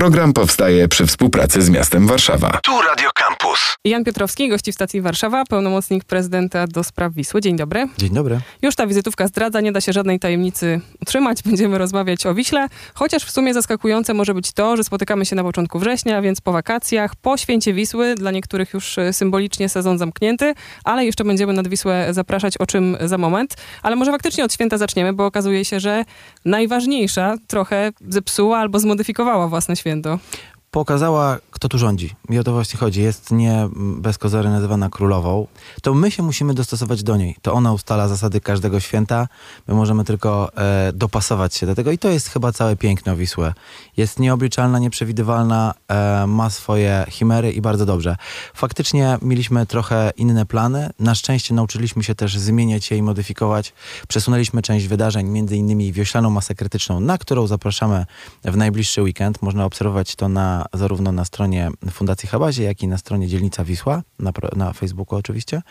Program powstaje przy współpracy z miastem Warszawa. Tu Radio Campus. Jan Piotrowski, gości w stacji Warszawa, pełnomocnik prezydenta do spraw Wisły. Dzień dobry. Dzień dobry. Już ta wizytówka zdradza, nie da się żadnej tajemnicy utrzymać. Będziemy rozmawiać o Wiśle, chociaż w sumie zaskakujące może być to, że spotykamy się na początku września, więc po wakacjach, po święcie Wisły, dla niektórych już symbolicznie sezon zamknięty, ale jeszcze będziemy nad Wisłę zapraszać, o czym za moment. Ale może faktycznie od święta zaczniemy, bo okazuje się, że najważniejsza trochę zepsuła albo zmodyfikowała własne święto. 100%. Pokazała, kto tu rządzi. I o to właśnie chodzi. Jest nie bez kozery nazywana królową. To my się musimy dostosować do niej. To ona ustala zasady każdego święta. My możemy tylko e, dopasować się do tego. I to jest chyba całe piękno Wisły. Jest nieobliczalna, nieprzewidywalna, e, ma swoje chimery i bardzo dobrze. Faktycznie mieliśmy trochę inne plany. Na szczęście nauczyliśmy się też zmieniać je i modyfikować. Przesunęliśmy część wydarzeń, między innymi wioślaną masę krytyczną, na którą zapraszamy w najbliższy weekend. Można obserwować to na, zarówno na stronie Fundacji Habazie, jak i na stronie Dzielnica Wisła, na, na Facebooku oczywiście.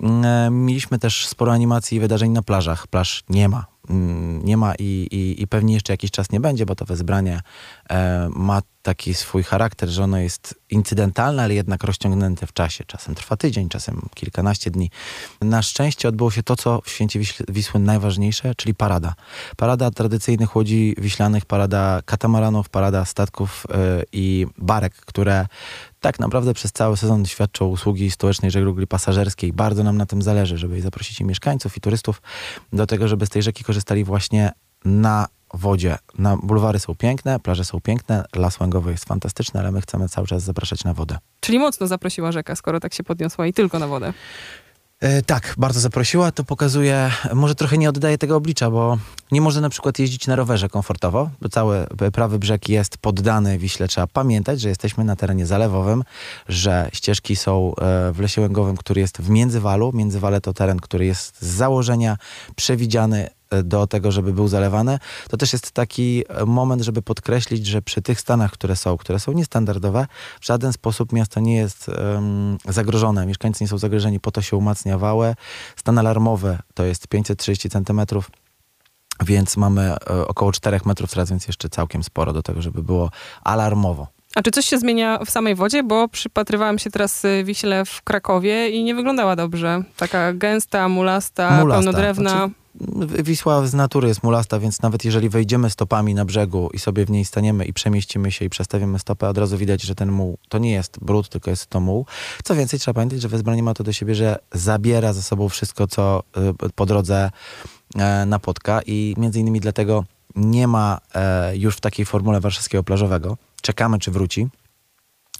Mm, mieliśmy też sporo animacji i wydarzeń na plażach. Plaż nie ma. Mm, nie ma i, i, i pewnie jeszcze jakiś czas nie będzie, bo to wezbranie e, ma taki swój charakter, że ono jest incydentalne, ale jednak rozciągnięte w czasie. Czasem trwa tydzień, czasem kilkanaście dni. Na szczęście odbyło się to, co w Święcie Wisły najważniejsze, czyli parada. Parada tradycyjnych łodzi wiślanych, parada katamaranów, parada statków e, i barek, które tak naprawdę przez cały sezon świadczą usługi stołecznej żeglugi pasażerskiej. Bardzo nam na tym zależy, żeby zaprosić i mieszkańców, i turystów do tego, żeby z tej rzeki korzystali właśnie na wodzie. Na bulwary są piękne, plaże są piękne, las łęgowy jest fantastyczny, ale my chcemy cały czas zapraszać na wodę. Czyli mocno zaprosiła rzeka, skoro tak się podniosła i tylko na wodę. E, tak, bardzo zaprosiła. To pokazuje, może trochę nie oddaje tego oblicza, bo nie można na przykład jeździć na rowerze komfortowo, bo cały prawy brzeg jest poddany Wiśle. Trzeba pamiętać, że jesteśmy na terenie zalewowym, że ścieżki są e, w Lesie Łęgowym, który jest w Międzywalu. Międzywale to teren, który jest z założenia przewidziany do tego, żeby był zalewany, to też jest taki moment, żeby podkreślić, że przy tych stanach, które są, które są niestandardowe, w żaden sposób miasto nie jest um, zagrożone. Mieszkańcy nie są zagrożeni, po to się umacnia wałę. Stan alarmowy to jest 530 centymetrów więc mamy e, około 4 metrów teraz, więc jeszcze całkiem sporo do tego, żeby było alarmowo. A czy coś się zmienia w samej wodzie? Bo przypatrywałam się teraz y, Wiśle w Krakowie i nie wyglądała dobrze. Taka gęsta, mulasta, mulasta. pełnodrewna. Znaczy, Wisła z natury jest mulasta, więc nawet jeżeli wejdziemy stopami na brzegu i sobie w niej staniemy i przemieścimy się i przestawimy stopę, od razu widać, że ten muł to nie jest brud, tylko jest to muł. Co więcej, trzeba pamiętać, że wezbranie ma to do siebie, że zabiera ze sobą wszystko, co y, po drodze e, napotka i między innymi dlatego nie ma e, już w takiej formule warszawskiego plażowego. Czekamy, czy wróci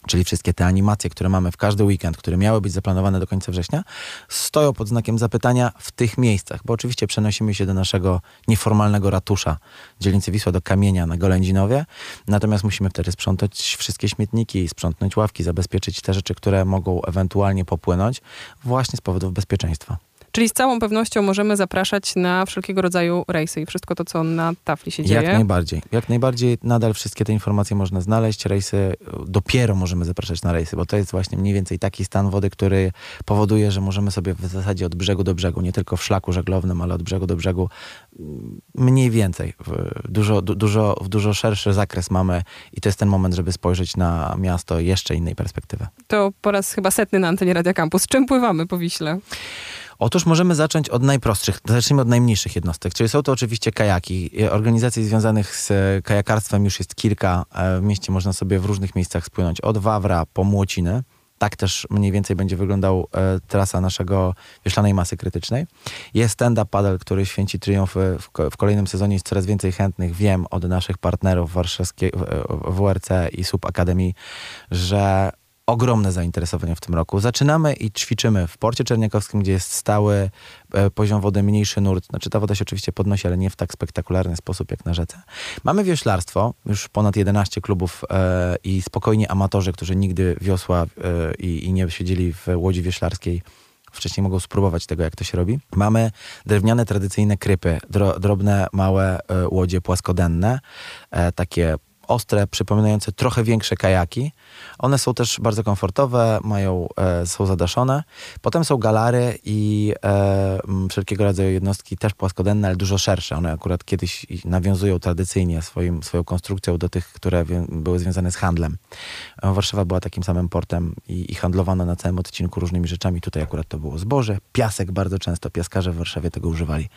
czyli wszystkie te animacje, które mamy w każdy weekend, które miały być zaplanowane do końca września, stoją pod znakiem zapytania w tych miejscach, bo oczywiście przenosimy się do naszego nieformalnego ratusza dzielnicy Wisła, do Kamienia na Golędzinowie, natomiast musimy wtedy sprzątać wszystkie śmietniki, sprzątnąć ławki, zabezpieczyć te rzeczy, które mogą ewentualnie popłynąć właśnie z powodów bezpieczeństwa. Czyli z całą pewnością możemy zapraszać na wszelkiego rodzaju rejsy i wszystko to, co na tafli się dzieje. Jak najbardziej. Jak najbardziej nadal wszystkie te informacje można znaleźć. Rejsy, dopiero możemy zapraszać na rejsy, bo to jest właśnie mniej więcej taki stan wody, który powoduje, że możemy sobie w zasadzie od brzegu do brzegu, nie tylko w szlaku żeglownym, ale od brzegu do brzegu mm, mniej więcej. Dużo, dużo, w dużo szerszy zakres mamy i to jest ten moment, żeby spojrzeć na miasto jeszcze innej perspektywy. To po raz chyba setny na antenie Radia Campus. Czym pływamy po Wiśle? Otóż możemy zacząć od najprostszych, zacznijmy od najmniejszych jednostek, czyli są to oczywiście kajaki. Organizacji związanych z kajakarstwem już jest kilka. E, w mieście można sobie w różnych miejscach spłynąć, od Wawra po Młociny. Tak też mniej więcej będzie wyglądał e, trasa naszego wieślanej masy krytycznej. Jest stand-up paddle, który święci triumf w, w, kolejnym sezonie. Jest coraz więcej chętnych. Wiem od naszych partnerów warszawskiej WRC i Sub Akademii, że ogromne zainteresowanie w tym roku. Zaczynamy i ćwiczymy w Porcie Czerniakowskim, gdzie jest stały e, poziom wody, mniejszy nurt. Znaczy ta woda się oczywiście podnosi, ale nie w tak spektakularny sposób jak na rzece. Mamy wioślarstwo, już ponad 11 klubów e, i spokojnie amatorzy, którzy nigdy wiosła e, i, i nie siedzieli w łodzi wioślarskiej wcześniej mogą spróbować tego, jak to się robi. Mamy drewniane, tradycyjne krypy, dro, drobne, małe e, łodzie płaskodenne, e, takie ostre, przypominające trochę większe kajaki. One są też bardzo komfortowe, mają, e, są zadaszone. Potem są galary i e, wszelkiego rodzaju jednostki, też płaskodenne, ale dużo szersze. One akurat kiedyś nawiązują tradycyjnie swoim, swoją konstrukcją do tych, które wię- były związane z handlem. E, Warszawa była takim samym portem i, i handlowano na całym odcinku różnymi rzeczami. Tutaj akurat to było zboże, piasek bardzo często, piaskarze w Warszawie tego używali.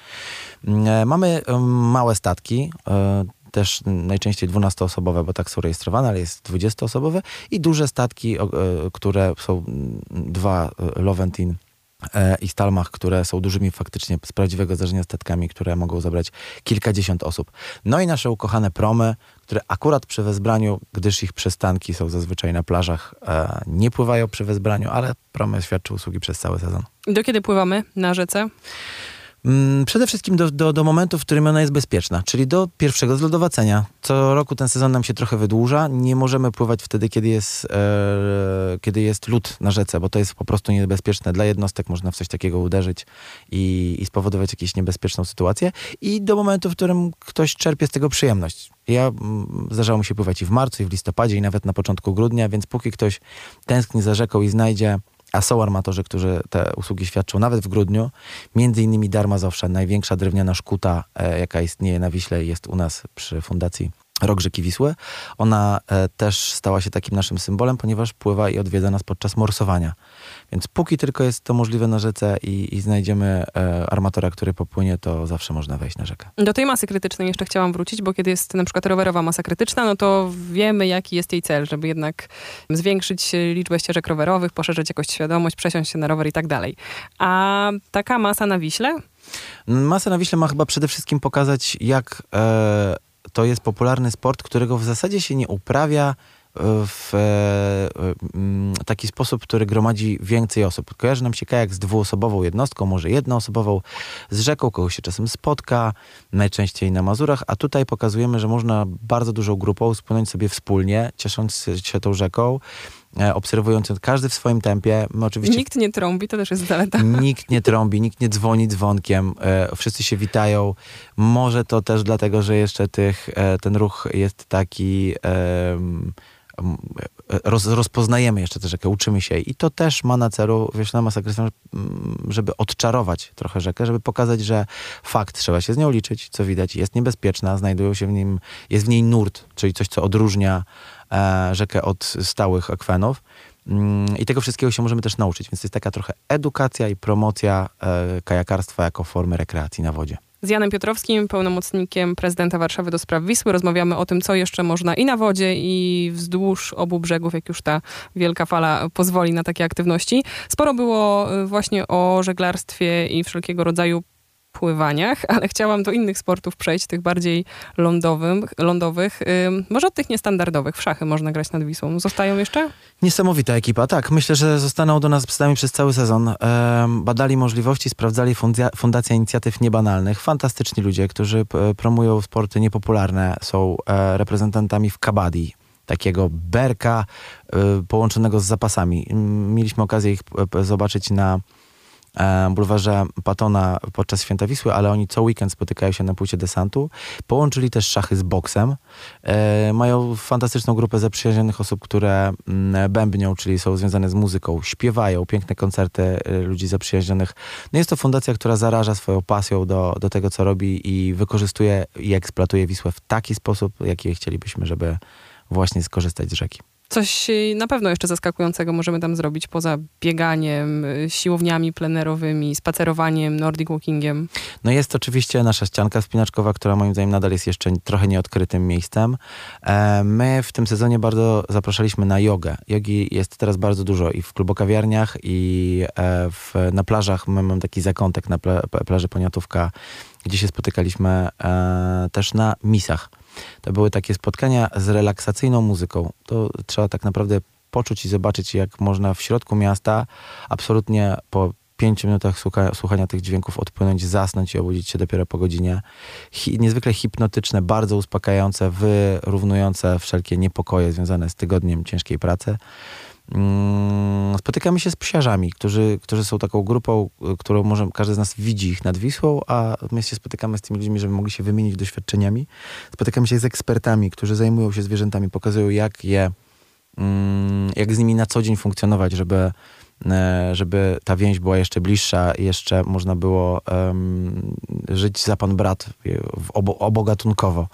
Mm, e, Mamy małe statki, e, też najczęściej 12-osobowe, bo tak są rejestrowane, ale jest 20-osobowe i duże statki, e, które są dwa e, Loventin e, i Stalmach, które są dużymi faktycznie z prawdziwego zdarzenia statkami, które mogą zabrać kilkadziesiąt osób. No i nasze ukochane promy, które akurat przy wezbraniu, gdyż ich przystanki są zazwyczaj na plażach, nie pływają przy wezbraniu, ale promy świadczy usługi przez cały sezon. Do kiedy pływamy na rzece? Mm, Przede wszystkim do, do, do momentu, w którym ona jest bezpieczna, czyli do pierwszego zlodowacenia. Co roku ten sezon nam się trochę wydłuża. Nie możemy pływać wtedy, kiedy jest, e, kiedy jest lód na rzece, bo to jest po prostu niebezpieczne. Dla jednostek można w coś takiego uderzyć i, i spowodować jakąś niebezpieczną sytuację. I do momentu, w którym ktoś czerpie z tego przyjemność. Ja mm, zdarzało mi się pływać i w marcu, i w listopadzie, i nawet na początku grudnia, więc póki ktoś tęskni za rzeką i znajdzie a są armatorzy, którzy te usługi świadczą nawet w grudniu. Między innymi Darma Zawsze, największa drewniana szkuta, e, jaka istnieje na Wiśle jest u nas przy Fundacji Rok Rzeki Wisły. Ona e, też stała się takim naszym symbolem, ponieważ pływa i odwiedza nas podczas morsowania. Więc póki tylko jest to możliwe na rzece i, i znajdziemy e, armatora, który popłynie, to zawsze można wejść na rzekę. Do tej masy krytycznej jeszcze chciałam wrócić, bo kiedy jest na przykład rowerowa masa krytyczna, no to wiemy, jaki jest jej cel, żeby jednak zwiększyć liczbę ścieżek rowerowych, poszerzyć jakoś świadomość, przesiąść się na rower i tak dalej. A taka masa na Wiśle? Masa na Wiśle ma chyba przede wszystkim pokazać, jak e, to jest popularny sport, którego w zasadzie się nie uprawia e, w e, mm, taki sposób, który gromadzi więcej osób. Kojarzy nam się kajak z dwuosobową jednostką, może jednoosobową, z rzeką, kogoś się czasem spotka, najczęściej na Mazurach, a tutaj pokazujemy, że można bardzo dużą grupą spłynąć sobie wspólnie, ciesząc się tą rzeką, e, obserwując ją każdy w swoim tempie. My oczywiście Nikt nie trąbi, to też jest zaleta. Nikt nie trąbi, nikt nie dzwoni dzwonkiem, e, wszyscy się witają. Może to też dlatego, że jeszcze tych, e, ten ruch jest taki. E, roz, rozpoznajemy jeszcze tę rzekę, uczymy się i to też ma na celu Wieślana Masa Krytyczna, m, żeby odczarować trochę rzekę, żeby pokazać, że fakt, trzeba się z nią liczyć, co widać, jest niebezpieczna, znajdują się w nim, jest w niej nurt, czyli coś, co odróżnia e, rzekę od stałych akwenów. Mm, I tego wszystkiego się możemy też nauczyć, więc to jest taka trochę edukacja i promocja e, kajakarstwa jako formy rekreacji na wodzie. Z Janem Piotrowskim, pełnomocnikiem prezydenta Warszawy do spraw Wisły, rozmawiamy o tym, co jeszcze można i na wodzie, i wzdłuż obu brzegów, jak już ta wielka fala pozwoli na takie aktywności. Sporo było y, właśnie o żeglarstwie i wszelkiego rodzaju pływaniach, ale chciałam do innych sportów przejść, tych bardziej lądowym, lądowych. Może od tych niestandardowych. W szachy można grać nad Wisłą. Zostają jeszcze? Niesamowita ekipa, tak. Myślę, że zostaną do nas przynajmniej przez cały sezon. Badali możliwości, sprawdzali fundia, Fundacja Inicjatyw Niebanalnych. Fantastyczni ludzie, którzy promują sporty niepopularne, są e, reprezentantami w kabaddi. Takiego berka e, połączonego z zapasami. Mieliśmy okazję ich zobaczyć na bulwarze Patona podczas Święta Wisły, ale oni co weekend spotykają się na płycie desantu. Połączyli też szachy z boksem. E, mają fantastyczną grupę zaprzyjaźnionych osób, które mm, bębnią, czyli są związane z muzyką, śpiewają, piękne koncerty e, ludzi zaprzyjaźnionych. No jest to fundacja, która zaraża swoją pasją do, do tego, co robi i wykorzystuje i eksploatuje Wisłę w taki sposób, jaki chcielibyśmy, żeby właśnie skorzystać z rzeki. Coś na pewno jeszcze zaskakującego możemy tam zrobić poza bieganiem, y, siłowniami plenerowymi, spacerowaniem, nordic walkingiem. No jest oczywiście nasza ścianka wspinaczkowa, która moim zdaniem nadal jest jeszcze trochę nieodkrytym miejscem. E, My w tym sezonie bardzo zapraszaliśmy na jogę. Jogi jest teraz bardzo dużo i w klubokawiarniach i e, w, na plażach. My mamy taki zakątek na pla, plaży Poniatówka, gdzie się spotykaliśmy e, też na misach. To były takie spotkania z relaksacyjną muzyką. To trzeba tak naprawdę poczuć i zobaczyć, jak można w środku miasta absolutnie po pięciu minutach słucha, słuchania tych dźwięków odpłynąć, zasnąć i obudzić się dopiero po godzinie. Hi, niezwykle hipnotyczne, bardzo uspokajające, wyrównujące wszelkie niepokoje związane z tygodniem ciężkiej pracy. Mm, Spotykamy się z psiarzami, którzy, którzy są taką grupą, y, którą może każdy z nas widzi ich nad Wisłą, a my się spotykamy z tymi ludźmi, żeby mogli się wymienić doświadczeniami. Spotykamy się z ekspertami, którzy zajmują się zwierzętami, pokazują jak je, mm, jak z nimi na co dzień funkcjonować, żeby, e, żeby ta więź była jeszcze bliższa jeszcze można było em, żyć za pan brat w obo, obogatunkowo.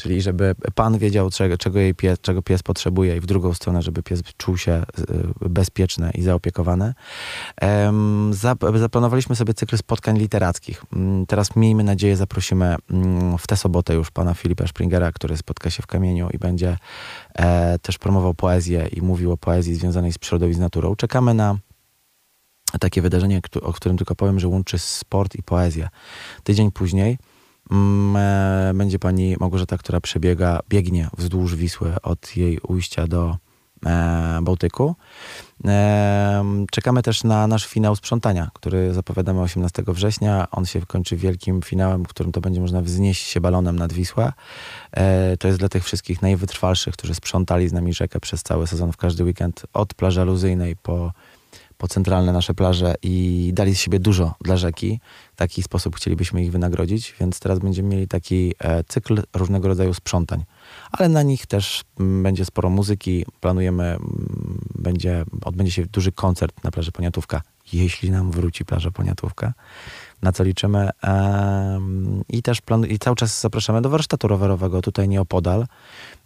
Czyli żeby pan wiedział, czego, czego, jej pies, czego pies potrzebuje i w drugą stronę, żeby pies czuł się y, bezpieczny i zaopiekowany. Zaplanowaliśmy sobie cykl spotkań literackich. Mm, Teraz miejmy nadzieję, zaprosimy mm, w tę sobotę już pana Filipa Springera, który spotka się w kamieniu i będzie e, też promował poezję i mówił o poezji związanej z przyrodą i z naturą. Czekamy na takie wydarzenie, o którym tylko powiem, że łączy sport i poezję. Tydzień później e, będzie pani Małgorzata, która przebiega, biegnie wzdłuż Wisły od jej ujścia do e, Bałtyku. E, czekamy też na nasz finał sprzątania, który zapowiadamy 18 września. On się kończy wielkim finałem, w którym to będzie można wznieść się balonem nad Wisłę. E, to jest dla tych wszystkich najwytrwalszych, którzy sprzątali z nami rzekę przez cały sezon, w każdy weekend, od plaży aluzyjnej po po centralne nasze plaże i dali z siebie dużo dla rzeki. W taki sposób chcielibyśmy ich wynagrodzić, więc teraz będziemy mieli taki e, cykl różnego rodzaju sprzątań. Ale na nich też mm, będzie sporo muzyki. Planujemy, mm, będzie, odbędzie się duży koncert na plaży Poniatówka, jeśli nam wróci plaża Poniatówka, na co liczymy. I też planu- i cały czas zapraszamy do warsztatu rowerowego, tutaj nieopodal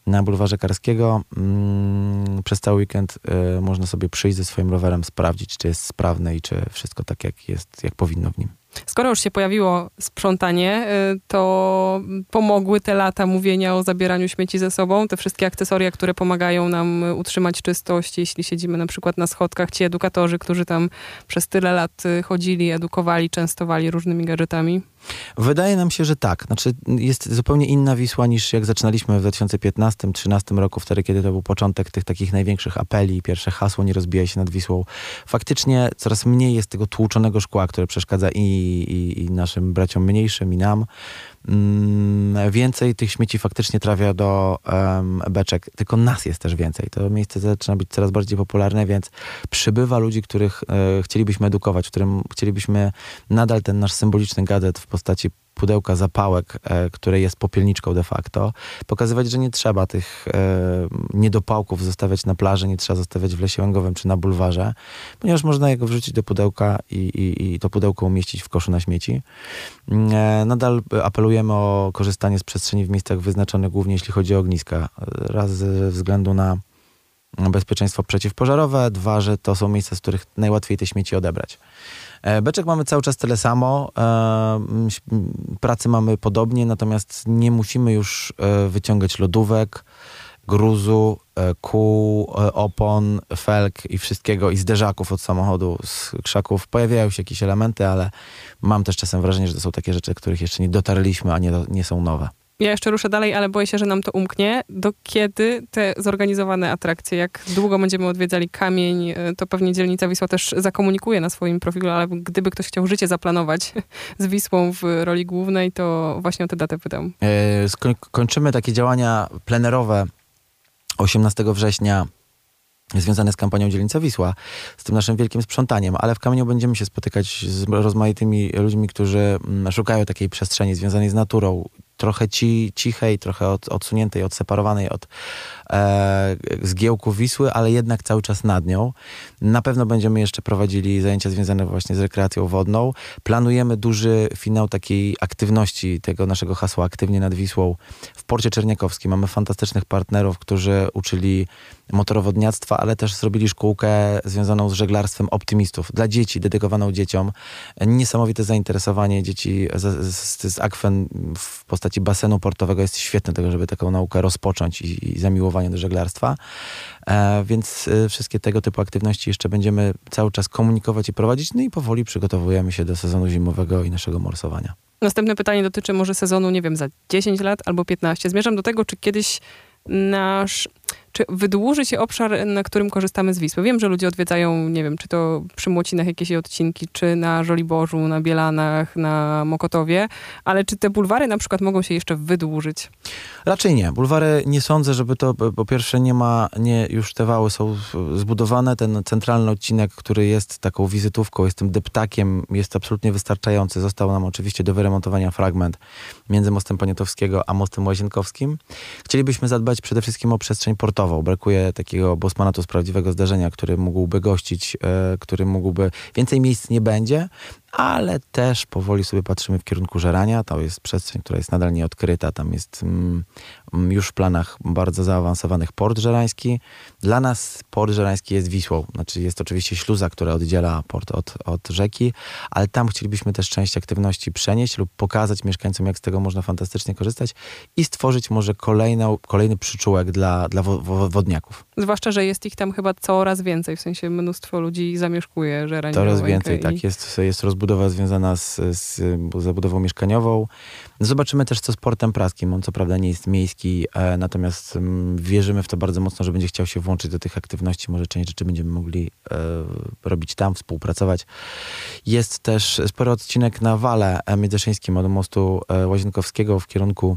na bulwarze Karskiego. Mm, przez cały weekend y, można sobie przyjść ze swoim rowerem, sprawdzić, czy jest sprawny i czy wszystko tak, jak jest, jak powinno w nim. Skoro już się pojawiło sprzątanie, y, to pomogły te lata mówienia o zabieraniu śmieci ze sobą, te wszystkie akcesoria, które pomagają nam y, utrzymać czystość, jeśli siedzimy na przykład na schodkach, ci edukatorzy, którzy tam przez tyle lat chodzili, edukowali, częstowali różnymi gadżetami. Wydaje nam się, że tak. Znaczy, jest zupełnie inna Wisła niż jak zaczynaliśmy w 2015-2013 roku, wtedy, kiedy to był początek tych takich największych apeli, pierwsze hasło nie rozbijaj się nad Wisłą. Faktycznie coraz mniej jest tego tłuczonego szkła, które przeszkadza i, i, i naszym braciom mniejszym, i nam. Mm, więcej tych śmieci faktycznie trafia do em, beczek, tylko nas jest też więcej. To miejsce zaczyna być coraz bardziej popularne, więc przybywa ludzi, których e, chcielibyśmy edukować, którym chcielibyśmy nadal ten nasz symboliczny gadżet w postaci pudełka zapałek, e, które jest popielniczką de facto, pokazywać, że nie trzeba tych e, niedopałków zostawiać na plaży, nie trzeba zostawiać w lesie łęgowym czy na bulwarze, ponieważ można je wrzucić do pudełka i, i, i to pudełko umieścić w koszu na śmieci. E, Nadal apelujemy o korzystanie z przestrzeni w miejscach wyznaczonych głównie jeśli chodzi o ogniska. Raz ze względu na bezpieczeństwo przeciwpożarowe, dwa, że to są miejsca, z których najłatwiej te śmieci odebrać. E, Beczek mamy cały czas tyle samo, e, pracy mamy podobnie, natomiast nie musimy już e, wyciągać lodówek, gruzu, kół, opon, felk i wszystkiego i zderzaków od samochodu, z krzaków. Pojawiają się jakieś elementy, ale mam też czasem wrażenie, że to są takie rzeczy, których jeszcze nie dotarliśmy, a nie, nie są nowe. Ja jeszcze ruszę dalej, ale boję się, że nam to umknie. Do kiedy te zorganizowane atrakcje, jak długo będziemy odwiedzali kamień, y, to pewnie dzielnica Wisła też zakomunikuje na swoim profilu, ale gdyby ktoś chciał życie zaplanować z Wisłą w roli głównej, to właśnie o tę datę pytam. E, skoń, kończymy takie działania plenerowe 18 września związane z kampanią Dzielnica Wisła, z tym naszym wielkim sprzątaniem, ale w Kamieniu będziemy się spotykać z rozmaitymi ludźmi, którzy mm, szukają takiej przestrzeni związanej z naturą, trochę ci, cichej, trochę od, odsuniętej, odseparowanej od e, zgiełku Wisły, ale jednak cały czas nad nią. Na pewno będziemy jeszcze prowadzili zajęcia związane właśnie z rekreacją wodną. Planujemy duży finał takiej aktywności, tego naszego hasła Aktywnie nad Wisłą w Porcie Czerniakowskim. Mamy fantastycznych partnerów, którzy uczyli motorowodniactwa, ale też zrobili szkółkę związaną z żeglarstwem optymistów dla dzieci, dedykowaną dzieciom. Niesamowite zainteresowanie dzieci z, z, z akwen w postaci basenu portowego jest świetne tego, żeby taką naukę rozpocząć i, i zamiłowanie do żeglarstwa. E, więc e, wszystkie tego typu aktywności jeszcze będziemy cały czas komunikować i prowadzić, no i powoli przygotowujemy się do sezonu zimowego i naszego morsowania. Następne pytanie dotyczy może sezonu, nie wiem, za 10 lat albo 15. Zmierzam do tego, czy kiedyś nasz czy wydłuży się obszar, na którym korzystamy z Wisły? Wiem, że ludzie odwiedzają, nie wiem, czy to przy Młocinach jakieś odcinki, czy na Żoliborzu, na Bielanach, na Mokotowie, ale czy te bulwary na przykład mogą się jeszcze wydłużyć? Raczej nie. Bulwary nie sądzę, żeby to, po pierwsze nie ma, nie, już te wały są zbudowane. Ten centralny odcinek, który jest taką wizytówką, jest tym deptakiem, jest absolutnie wystarczający. Został nam oczywiście do wyremontowania fragment między mostem Poniatowskiego a mostem Łazienkowskim. Chcielibyśmy zadbać przede wszystkim o przestrzeń portową. Brakuje takiego bosmanatu z prawdziwego zdarzenia, który mógłby gościć, e, który mógłby... Więcej miejsc nie będzie, ale też powoli sobie patrzymy w kierunku żerania. To jest przestrzeń, która jest nadal nieodkryta. Tam jest mm, mm, już w planach bardzo zaawansowanych port żerański. Dla nas port żerański jest Wisłą. Znaczy jest oczywiście śluza, która oddziela port od, od rzeki, ale tam chcielibyśmy też część aktywności przenieść lub pokazać mieszkańcom, jak z tego można fantastycznie korzystać i stworzyć może kolejną, kolejny przyczółek dla, dla wodniaków. Zwłaszcza, że jest ich tam chyba coraz więcej, w sensie mnóstwo ludzi zamieszkuje żerań. Coraz więcej, i... tak. Jest, jest rozbudowa związana z, z zabudową mieszkaniową. Zobaczymy też, co z portem praskim. On co prawda nie jest miejski, e, natomiast mm, wierzymy w to bardzo mocno, że będzie chciał się włączyć do tych aktywności. Może część rzeczy będziemy mogli e, robić tam, współpracować. Jest też spory odcinek na wale międzyszyńskim od mostu e, Łazienkowskiego w kierunku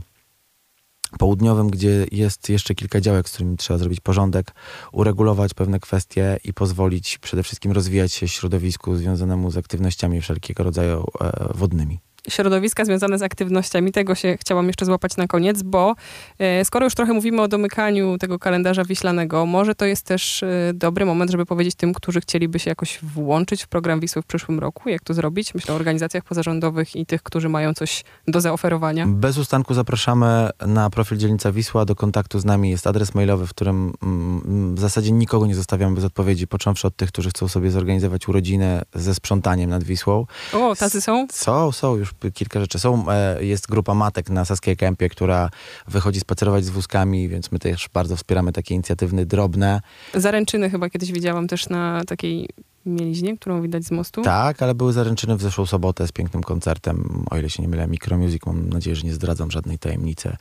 południowym, gdzie jest jeszcze kilka działek, z którymi trzeba zrobić porządek, uregulować pewne kwestie i pozwolić przede wszystkim rozwijać się środowisku związanemu z aktywnościami wszelkiego rodzaju e, wodnymi środowiska związane z aktywnościami. Tego się chciałam jeszcze złapać na koniec, bo e, skoro już trochę mówimy o domykaniu tego kalendarza wiślanego, może to jest też e, dobry moment, żeby powiedzieć tym, którzy chcieliby się jakoś włączyć w program Wisły w przyszłym roku. Jak to zrobić? Myślę o organizacjach pozarządowych i tych, którzy mają coś do zaoferowania. Bez ustanku zapraszamy na profil Dzielnica Wisła. Do kontaktu z nami jest adres mailowy, w którym mm, w zasadzie nikogo nie zostawiamy bez odpowiedzi, począwszy od tych, którzy chcą sobie zorganizować urodziny ze sprzątaniem nad Wisłą. O, tacy są? Są, są już kilka rzeczy. Są, e, jest grupa matek na Saskiej Kępie, która wychodzi spacerować z wózkami, więc my też bardzo wspieramy takie inicjatywy drobne. Zaręczyny chyba kiedyś widziałam też na takiej mieliźnie, którą widać z mostu? Tak, ale były zaręczyny w zeszłą sobotę z pięknym koncertem, o ile się nie mylę, Micromusic. Mam nadzieję, że nie zdradzam żadnej tajemnicy.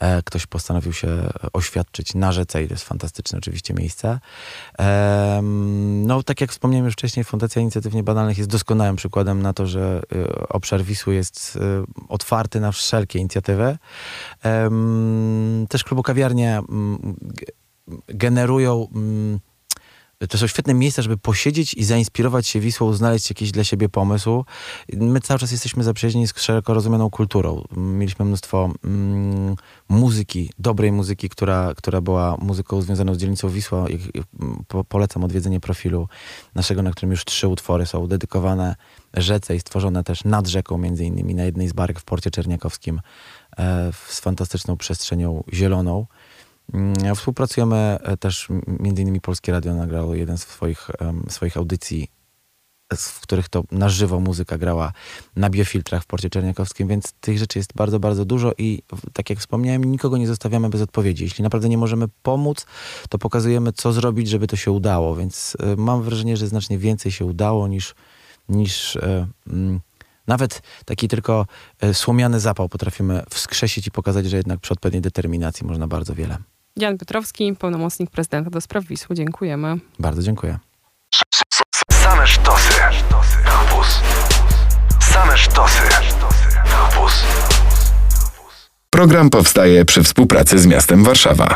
E, ktoś postanowił się oświadczyć na rzece i to jest fantastyczne oczywiście miejsce. E, no, tak jak wspomniałem już wcześniej, Fundacja Inicjatyw Niebanalnych jest doskonałym przykładem na to, że e, obszar Wisły jest e, otwarty na wszelkie inicjatywy. E, też klubu kawiarnie generują to są świetne miejsca, żeby posiedzieć i zainspirować się Wisłą, znaleźć jakiś dla siebie pomysł. My cały czas jesteśmy zaprzyjaźnieni z szeroko rozumianą kulturą. Mieliśmy mnóstwo mm, muzyki, dobrej muzyki, która, która była muzyką związaną z dzielnicą Wisła. Po, polecam odwiedzenie profilu naszego, na którym już trzy utwory są dedykowane rzece i stworzone też nad rzeką, między innymi na jednej z barek w Porcie Czerniakowskim e, z fantastyczną przestrzenią zieloną. Mm, współpracujemy e, też, między innymi Polskie Radio nagrało jeden z swoich, swoich audycji, w których to na żywo muzyka grała na biofiltrach w Porcie Czerniakowskim, więc tych rzeczy jest bardzo, bardzo dużo i tak jak wspomniałem, nikogo nie zostawiamy bez odpowiedzi. Jeśli naprawdę nie możemy pomóc, to pokazujemy, co zrobić, żeby to się udało, więc e, mam wrażenie, że znacznie więcej się udało niż, niż e, mm, nawet taki tylko słomiany zapał potrafimy wskrzesić i pokazać, że jednak przy odpowiedniej determinacji można bardzo wiele. Jan Piotrowski, pełnomocnik prezydenta do spraw Wisły. Dziękujemy. Bardzo dziękuję. Same sztosy. Kampus. Same sztosy. Kampus. Program powstaje przy współpracy z miastem Warszawa.